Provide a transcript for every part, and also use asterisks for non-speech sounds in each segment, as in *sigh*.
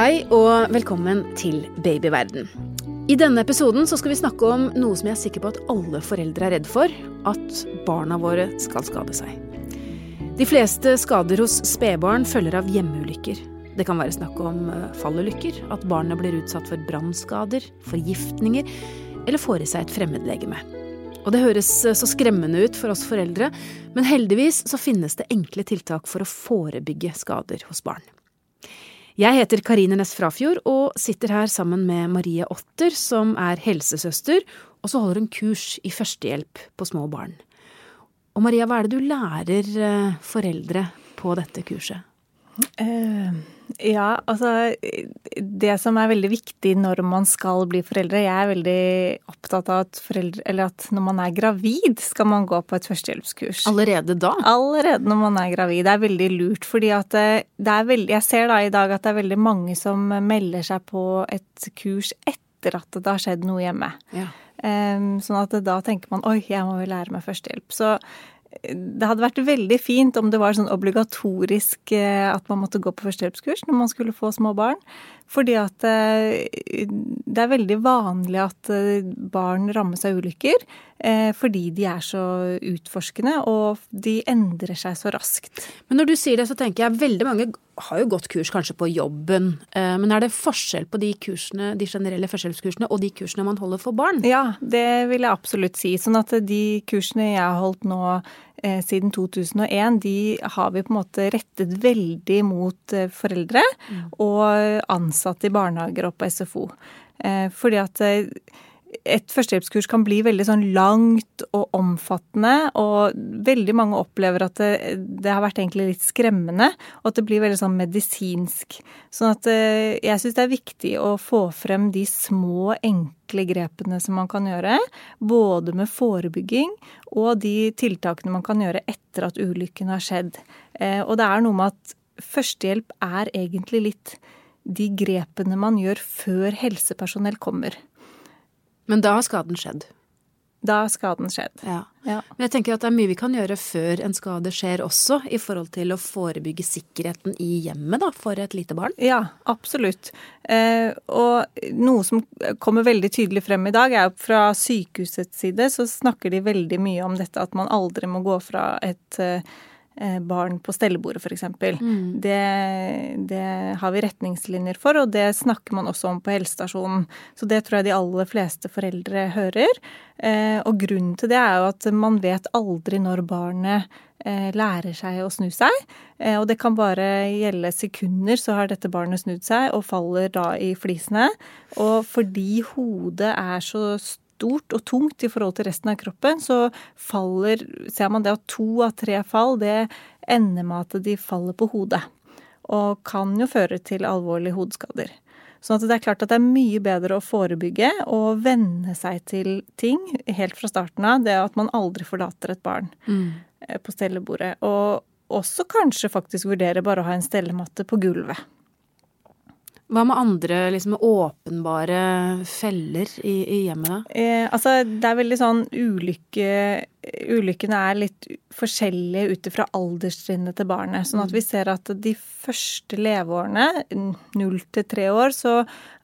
Hei og velkommen til Babyverden. I denne episoden skal vi snakke om noe som jeg er sikker på at alle foreldre er redd for. At barna våre skal skade seg. De fleste skader hos spedbarn følger av hjemmeulykker. Det kan være snakk om eh, fallulykker, at barnet blir utsatt for brannskader, forgiftninger eller får i seg et fremmedlegeme. Og det høres eh, så skremmende ut for oss foreldre, men heldigvis så finnes det enkle tiltak for å forebygge skader hos barn. Jeg heter Karine Næss Frafjord og sitter her sammen med Marie Otter, som er helsesøster, og så holder hun kurs i førstehjelp på små barn. Og Maria, hva er det du lærer eh, foreldre på dette kurset? Uh, ja, altså Det som er veldig viktig når man skal bli foreldre Jeg er veldig opptatt av at, foreldre, at når man er gravid, skal man gå på et førstehjelpskurs. Allerede da? Allerede når man er gravid. Det er veldig lurt. fordi at eh, det er veldig Jeg ser da i dag at det er veldig mange som melder seg på et kurs etter at det har skjedd noe hjemme. Ja. Um, sånn at da tenker man oi, jeg må jo lære meg førstehjelp. Så det hadde vært veldig fint om det var sånn obligatorisk eh, at man måtte gå på førstehjelpskurs når man skulle få små barn. Fordi at eh, det er veldig vanlig at eh, barn rammes av ulykker fordi de er så utforskende, og de endrer seg så raskt. Men når du sier det, så tenker jeg veldig mange har jo gått kurs kanskje på jobben. Men er det forskjell på de kursene, de generelle førstehjelpskursene og de kursene man holder for barn? Ja, det vil jeg absolutt si. Sånn at de kursene jeg har holdt nå Eh, siden 2001, de har vi på en måte rettet veldig mot eh, foreldre mm. og ansatte i barnehager og på SFO. Eh, fordi at et førstehjelpskurs kan bli veldig sånn langt og omfattende, og veldig mange opplever at det, det, har vært egentlig litt skremmende, og at det blir veldig sånn medisinsk. Sånn at eh, jeg syns det er viktig å få frem de små, enkle grepene som man kan gjøre, både med forebygging og de tiltakene man kan gjøre etter at ulykken har skjedd. Eh, og det er noe med at førstehjelp er egentlig litt de grepene man gjør før helsepersonell kommer. Men da har skaden skjedd? Da har skaden skjedd. Ja. ja. Men jeg tenker at det er mye vi kan gjøre før en skade skjer også, i forhold til å forebygge sikkerheten i hjemmet da, for et lite barn? Ja, absolutt. Eh, og noe som kommer veldig tydelig frem i dag, er fra sykehusets side så snakker de veldig mye om dette at man aldri må gå fra et eh, barn på stellebordet, f.eks. Mm. Det, det har vi retningslinjer for, og det snakker man også om på helsestasjonen. Så det tror jeg de aller fleste foreldre hører. Eh, og grunnen til det er jo at man vet aldri når barnet eh, lærer seg å snu seg. Og det kan bare gjelde sekunder, så har dette barnet snudd seg og faller da i flisene. Og fordi hodet er så stort stort og tungt i forhold til resten av kroppen, så faller Ser man det at to av tre fall, det ender med at de faller på hodet. Og kan jo føre til alvorlige hodeskader. Sånn at det er klart at det er mye bedre å forebygge og venne seg til ting helt fra starten av. Det at man aldri forlater et barn mm. på stellebordet. Og også kanskje faktisk vurdere bare å ha en stellematte på gulvet. Hva med andre liksom, åpenbare feller i, i hjemmet? Eh, altså, det er veldig sånn ulykke Ulykkene er litt forskjellige ut ifra alderstrinnet til barnet. Sånn at vi ser at de første leveårene, null til tre år, så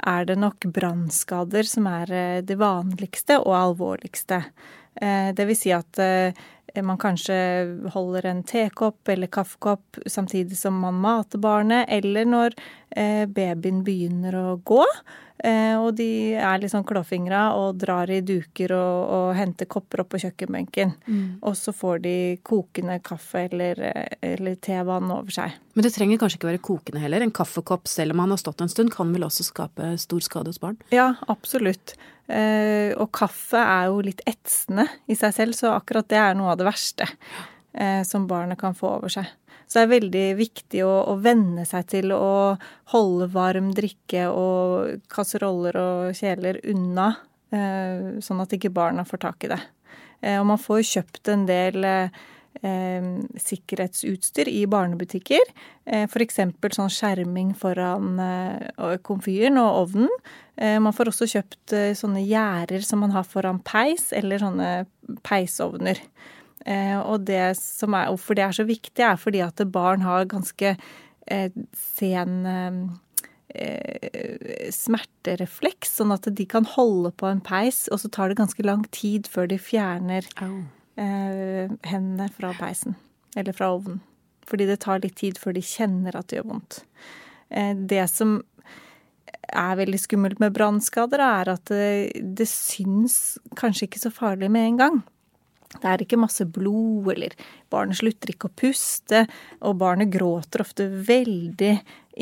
er det nok brannskader som er eh, det vanligste og alvorligste. Eh, det vil si at eh, man kanskje holder en tekopp eller kaffekopp samtidig som man mater barnet, eller når babyen begynner å gå. Og de er litt sånn klåfingra og drar i duker og, og henter kopper opp på kjøkkenbenken. Mm. Og så får de kokende kaffe eller, eller tevann over seg. Men det trenger kanskje ikke være kokende heller? En kaffekopp selv om han har stått en stund, kan vel også skape stor skade hos barn? Ja, absolutt. Eh, og kaffe er jo litt etsende i seg selv, så akkurat det er noe av det verste eh, som barnet kan få over seg. Så det er veldig viktig å, å venne seg til å holde varm drikke og kasseroller og kjeler unna, eh, sånn at ikke barna får tak i det. Og man får kjøpt en del eh, sikkerhetsutstyr i barnebutikker. Eh, F.eks. sånn skjerming foran eh, komfyren og ovnen. Eh, man får også kjøpt eh, sånne gjerder som man har foran peis, eller sånne peisovner. Eh, og det som er, hvorfor det er så viktig, er fordi at barn har ganske sen eh, smerterefleks, sånn at de kan holde på en peis, og så tar det ganske lang tid før de fjerner eh, hendene fra peisen. Eller fra ovnen. Fordi det tar litt tid før de kjenner at det gjør vondt. Eh, det som er veldig skummelt med brannskader, er at det, det syns kanskje ikke så farlig med en gang. Det er ikke masse blod, eller barnet slutter ikke å puste, og barnet gråter ofte veldig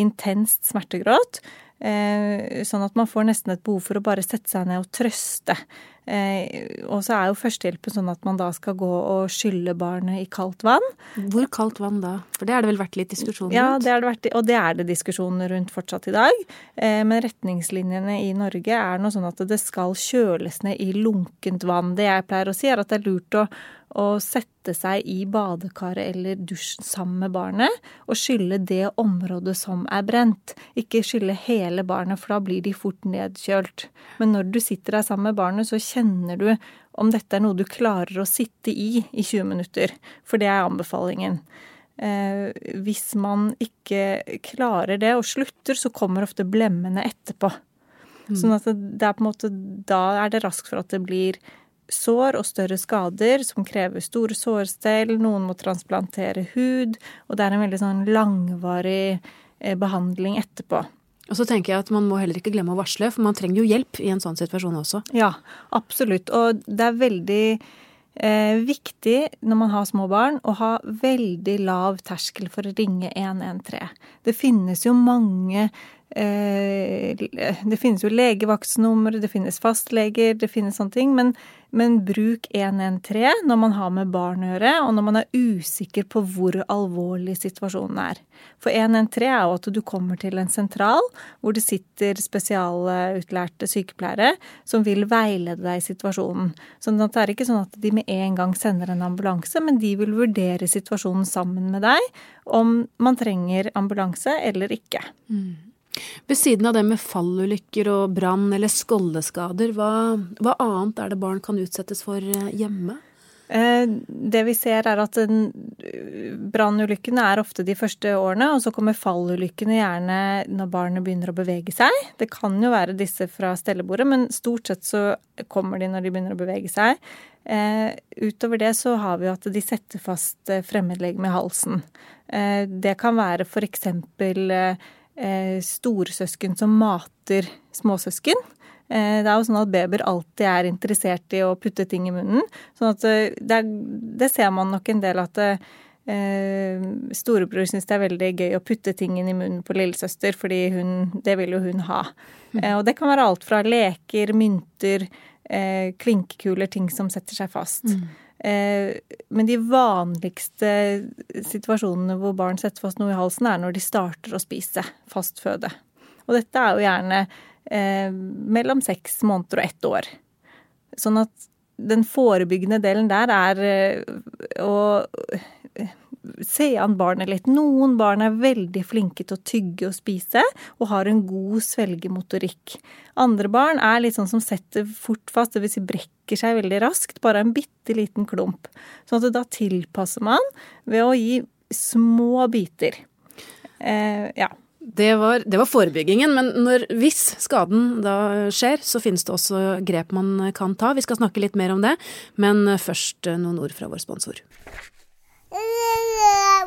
intenst smertegråt. Eh, sånn at man får nesten et behov for å bare sette seg ned og trøste. Eh, og så er jo førstehjelpen sånn at man da skal gå og skylle barnet i kaldt vann. Hvor kaldt vann da? For det har det vel vært litt diskusjon rundt? Ja, det det vært, og det er det diskusjoner rundt fortsatt i dag. Eh, men retningslinjene i Norge er noe sånn at det skal kjøles ned i lunkent vann. Det jeg pleier å si, er at det er lurt å å sette seg i badekaret eller dusjen sammen med barnet og skylle det området som er brent. Ikke skylle hele barnet, for da blir de fort nedkjølt. Men når du sitter der sammen med barnet, så kjenner du om dette er noe du klarer å sitte i i 20 minutter. For det er anbefalingen. Eh, hvis man ikke klarer det og slutter, så kommer ofte blemmene etterpå. Mm. Sånn at det er på en måte, da er det raskt for at det blir sår og større skader som krever store sårstell. Noen må transplantere hud, og det er en veldig sånn langvarig eh, behandling etterpå. Og så tenker jeg at Man må heller ikke glemme å varsle, for man trenger jo hjelp i en sånn situasjon også. Ja, absolutt. Og det er veldig eh, viktig når man har små barn å ha veldig lav terskel for å ringe 113. Det finnes jo mange det finnes jo legevaktsnummer, det finnes fastleger, det finnes sånne ting. Men, men, bruk 113 når man har med barn å gjøre, og når man er usikker på hvor alvorlig situasjonen er. For 113 er jo at du kommer til en sentral hvor det sitter spesialutlærte sykepleiere som vil veilede deg i situasjonen. Så det er ikke sånn at de med en gang sender en ambulanse, men de vil vurdere situasjonen sammen med deg om man trenger ambulanse eller ikke. Mm. Ved siden av det med fallulykker og brann eller skoldeskader, hva, hva, annet er det barn kan utsettes for eh, hjemme? Eh, det vi ser er at brannulykkene er ofte de første årene, og så kommer fallulykkene gjerne når barnet begynner å bevege seg. Det kan jo være disse fra stellebordet, men stort sett så kommer de når de begynner å bevege seg. Eh, utover det så har vi at de setter fast fremmedlegeme i halsen. Det kan være for eksempel eh, storesøsken som mater småsøsken. Eh, det er jo sånn at babyer alltid er interessert i å putte ting i munnen. sånn at det, det, det ser man nok en del at eh, storebror syns det er veldig gøy å putte ting inn i munnen på lillesøster, fordi hun, det vil jo hun ha. Eh, og det kan være alt fra leker, mynter, eh, klinkekuler, ting som setter seg fast. Mm. Eh, men de vanligste situasjonene hvor barn setter fast noe i halsen, er når de starter å spise fast føde. Og dette er jo gjerne eh, mellom seks måneder og ett år. Sånn at den forebyggende delen der er eh, å se an barnet litt. Noen barn er veldig flinke til å tygge og spise, og har en god svelgemotorikk. Andre barn er litt sånn som setter fort fast, dvs. Si brekker seg veldig raskt, bare en bitte liten klump. Sånn at da tilpasser man ved å gi små biter. Eh, ja. Det var, det var, forebyggingen, men når, hvis skaden da skjer, så finnes det også grep man kan ta. Vi skal snakke litt mer om det, men først noen ord fra vår sponsor.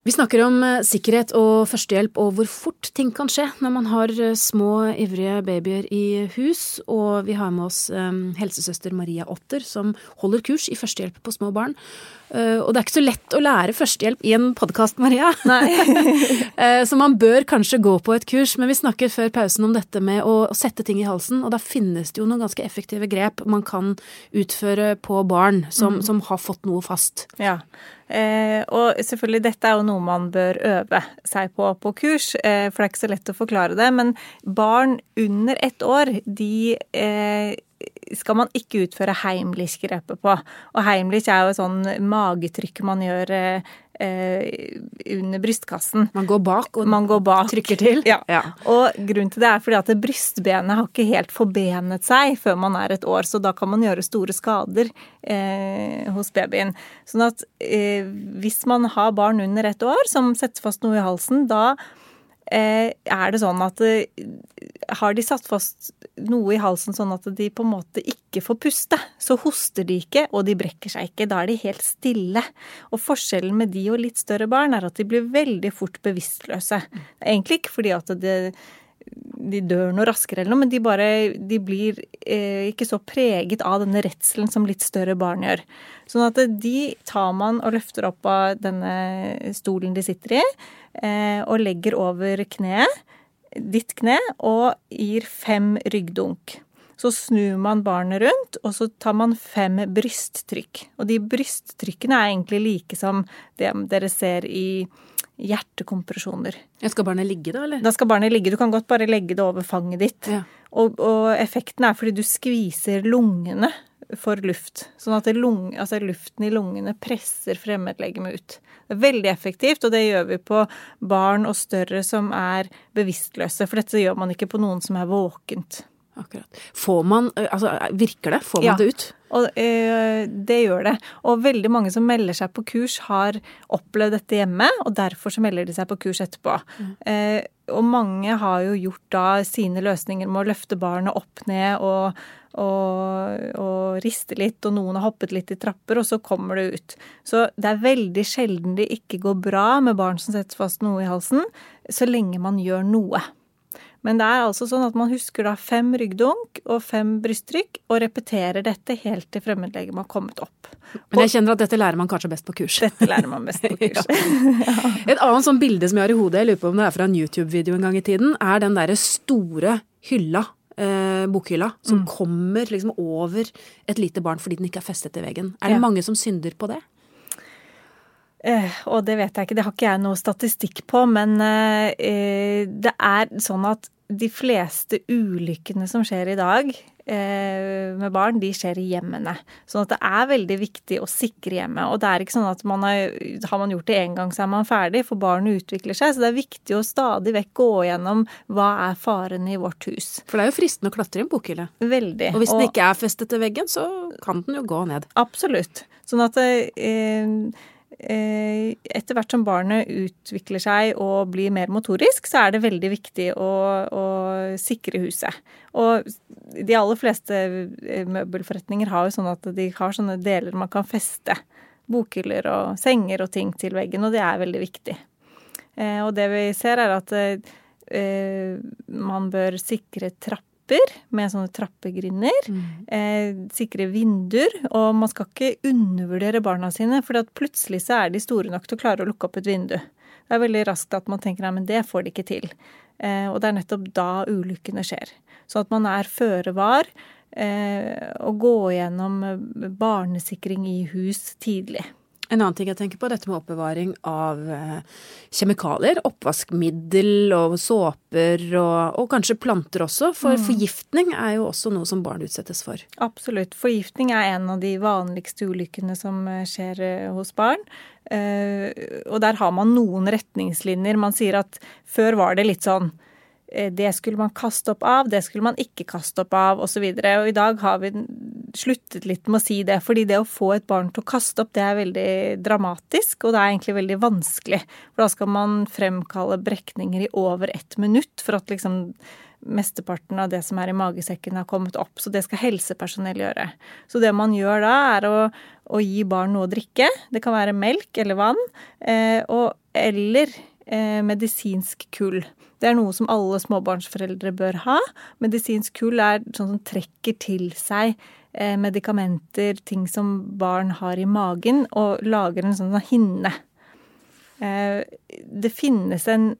Vi snakker om eh, sikkerhet og førstehjelp og hvor fort ting kan skje når man har eh, små, ivrige babyer i hus, og vi har med oss um, helsesøster Maria Otter som holder kurs i førstehjelp på små barn. Uh, og det er ikke så lett å lære førstehjelp i en podkast, Maria. *laughs* uh, så man bør kanskje gå på et kurs, men vi snakket før pausen om dette med å, å sette ting i halsen, og da finnes det jo noen ganske effektive grep man kan utføre på barn som, mm. som har fått noe fast. Ja, Eh, og selvfølgelig, dette er jo noe man bør øve seg på på kurs, eh, for det er ikke så lett å forklare det. Men barn under ett år, de eh, skal man ikke utføre Heimlich-grepet på. Og Heimlich er jo et sånn magetrykk man gjør eh, under brystkassen. Man går bak og man går bak. trykker til? *laughs* Ja. ja. Og grunnen til det er fordi at brystbenet har ikke helt forbenet seg før man er et år, så da kan man gjøre store skader eh, hos babyen. Sånn at eh, hvis man har barn under et år som setter fast noe i halsen, da er det sånn at eh, har de satt fast noe i halsen sånn at de på en måte ikke får puste, så hoster de ikke, og de brekker seg ikke. Da er de helt stille. Og forskjellen med de og litt større barn er at de blir veldig fort bevisstløse. Egentlig ikke fordi at det, de dør noe raskere eller noe, men de bare de blir eh, ikke så preget av denne redselen som litt større barn gjør. Sånn at de tar man og løfter opp av denne stolen de sitter i. Eh, og legger over kneet, ditt kne, og gir fem ryggdunk. Så snur man barnet rundt, og så tar man fem brysttrykk. Og de brysttrykkene er egentlig like som det dere ser i hjertekompresjoner. Skal barnet ligge da, eller? Da skal barnet ligge. Du kan godt bare legge det over fanget ditt. Ja. Og, og, effekten er fordi du skviser lungene for luft. Sånn at lung, altså luften i lungene presser fremmedlegemet ut. Det er veldig effektivt, og det gjør vi på barn og større som er bevisstløse. For dette gjør man ikke på noen som er våkent. Akkurat. Får man, altså Virker det? Får man ja. det ut? Og øh, det gjør det. Og veldig mange som melder seg på kurs, har opplevd dette hjemme, og derfor så melder de seg på kurs etterpå. Mm. Eh, og mange har jo gjort da sine løsninger med å løfte barnet opp ned og og, og riste litt, og noen har hoppet litt i trapper, og så kommer det ut. Så det er veldig sjelden det ikke går bra med barn som setter fast noe i halsen, så lenge man gjør noe. Men det er altså sånn at man husker da fem ryggdunk og fem brysttrykk, og repeterer dette helt til fremmedlegemet har kommet opp. Men jeg kjenner at dette lærer man kanskje best på kurs. Dette lærer man best på *laughs* kurs. ja. Et annet sånn bilde som jeg har i hodet, jeg lurer på om det er fra en YouTube-video en gang i tiden, er den derre store hylla eh, bokhylla som mm. kommer liksom over et lite barn fordi den ikke er festet til veggen. Er det ja. mange som synder på det? Eh, og det vet jeg ikke, det har ikke jeg noe statistikk på, men eh, det er sånn at de fleste ulykkene som skjer i dag, Eh, med barn, de skjer i hjemmene. Sånn at det er veldig viktig å sikre hjemmet. Og det er ikke sånn at man har, har man gjort det én gang, så er man ferdig, for barnet utvikler seg. Så det er viktig å stadig vekk gå gjennom hva er farene i vårt hus. For det er jo fristende å klatre i en bokhylle. Veldig. Og hvis den ikke er festet til veggen, så kan den jo gå ned. Absolutt. Sånn at eh, Eh, etter hvert som barnet utvikler seg og blir mer motorisk, så er det veldig viktig å, å, sikre huset. Og de aller fleste eh, møbelforretninger har jo sånn at de har sånne deler man kan feste. Bokhyller og senger og ting til veggen, og det er veldig viktig. Eh, og det vi ser, er at man bør sikre trapp trapper med sånne trappegrinder. Mm. Eh, sikre vinduer. Og man skal ikke undervurdere barna sine, for plutselig så er de store nok til å klare å lukke opp et vindu. Det er veldig raskt at man tenker nei, men det får de ikke til. Eh, og det er nettopp da ulykkene skjer. Så at man er føre var. Eh, og gå gjennom barnesikring i hus tidlig. En annen ting jeg tenker på, dette med oppbevaring av eh, kjemikalier. Oppvaskmiddel og såper og, og kanskje planter også. For mm. forgiftning er jo også noe som barn utsettes for. Absolutt. Forgiftning er en av de vanligste ulykkene som eh, skjer eh, hos barn. Og der har man noen retningslinjer. Man sier at før var det litt sånn det skulle man kaste opp av, det skulle man ikke kaste opp av, osv. Og, så og i dag har vi sluttet litt med å si det, fordi det å få et barn til å kaste opp, det er veldig dramatisk, og det er egentlig veldig vanskelig. For da skal man fremkalle brekninger i over ett minutt for at liksom mesteparten av det som er i magesekken, har kommet opp. Så det skal helsepersonell gjøre. Så det man gjør da, er å, å gi barn noe å drikke. Det kan være melk eller vann. Eh, og, eller eh, medisinsk kull. Det er noe som alle småbarnsforeldre bør ha. Medisinsk kull er sånn som trekker til seg eh, medikamenter, ting som barn har i magen, og lager en sånn hinne. Eh, det finnes en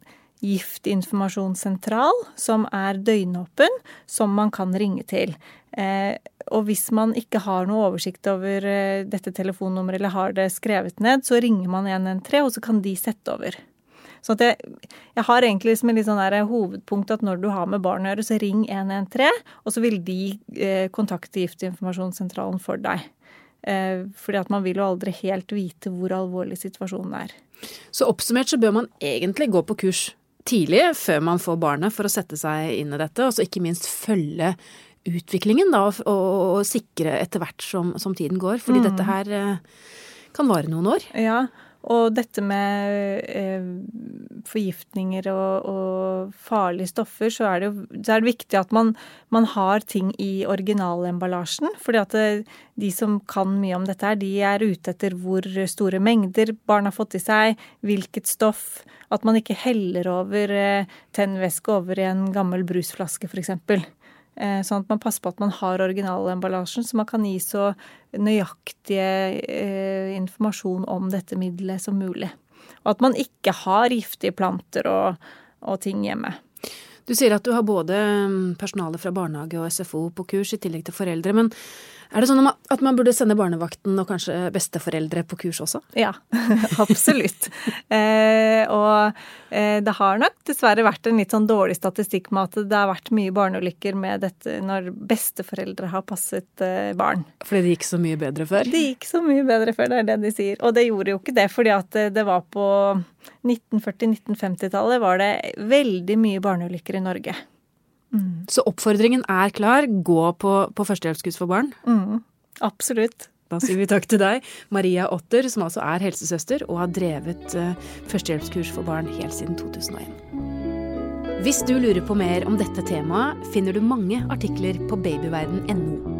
giftinformasjonssentral som er døgnåpen, som man kan ringe til. Eh, og hvis man ikke har noe oversikt over dette telefonnummeret eller har det skrevet ned, så ringer man 113, og så kan de sette over. Så jeg, jeg, har egentlig liksom en sånn hovedpunkt at når du har med barn å gjøre, så ring 113, og så vil de eh, kontakte Giftinformasjonssentralen for deg. Eh, fordi at man vil jo aldri helt vite hvor alvorlig situasjonen er. Så oppsummert så bør man egentlig gå på kurs tidlig, før man får barnet, for å sette seg inn i dette, og så ikke minst følge utviklingen da, og, og, og sikre etter hvert som, som, tiden går. Fordi mm. dette her eh, kan vare noen år. Ja, og dette med eh, forgiftninger og, og, farlige stoffer, så er det jo så er det viktig at man, man har ting i originalemballasjen. fordi at det, eh, de som kan mye om dette her, de er ute etter hvor store mengder barn har fått i seg, hvilket stoff. At man ikke heller over eh, tennvæske over i en gammel brusflaske, f.eks. Eh, sånn at man passer på at man har originalemballasjen, så man kan gi så nøyaktig eh, informasjon om dette middelet som mulig. Og at man ikke har giftige planter og, og ting hjemme. Du sier at du har både mm, personale fra barnehage og SFO på kurs, i tillegg til foreldre. Men er det sånn at man burde sende barnevakten og kanskje besteforeldre på kurs også? Ja, *laughs* absolutt. eh, og eh, det har nok dessverre vært en litt sånn dårlig statistikk med at det har vært mye barneulykker med dette når besteforeldre har passet eh, barn. Fordi det gikk så mye bedre før? Det gikk så mye bedre før, det er det de sier. Og det gjorde jo ikke det, fordi at eh, det var på 1940-1950-tallet var det veldig mye barneulykker i Norge. Mm. Så oppfordringen er klar. Gå på, på førstehjelpskurs for barn. Mm. Absolutt. Da sier vi takk til deg, Maria Otter, som altså er helsesøster og har drevet uh, førstehjelpskurs for barn helt siden 2001. Hvis du lurer på mer om dette temaet, finner du mange artikler på babyverden.no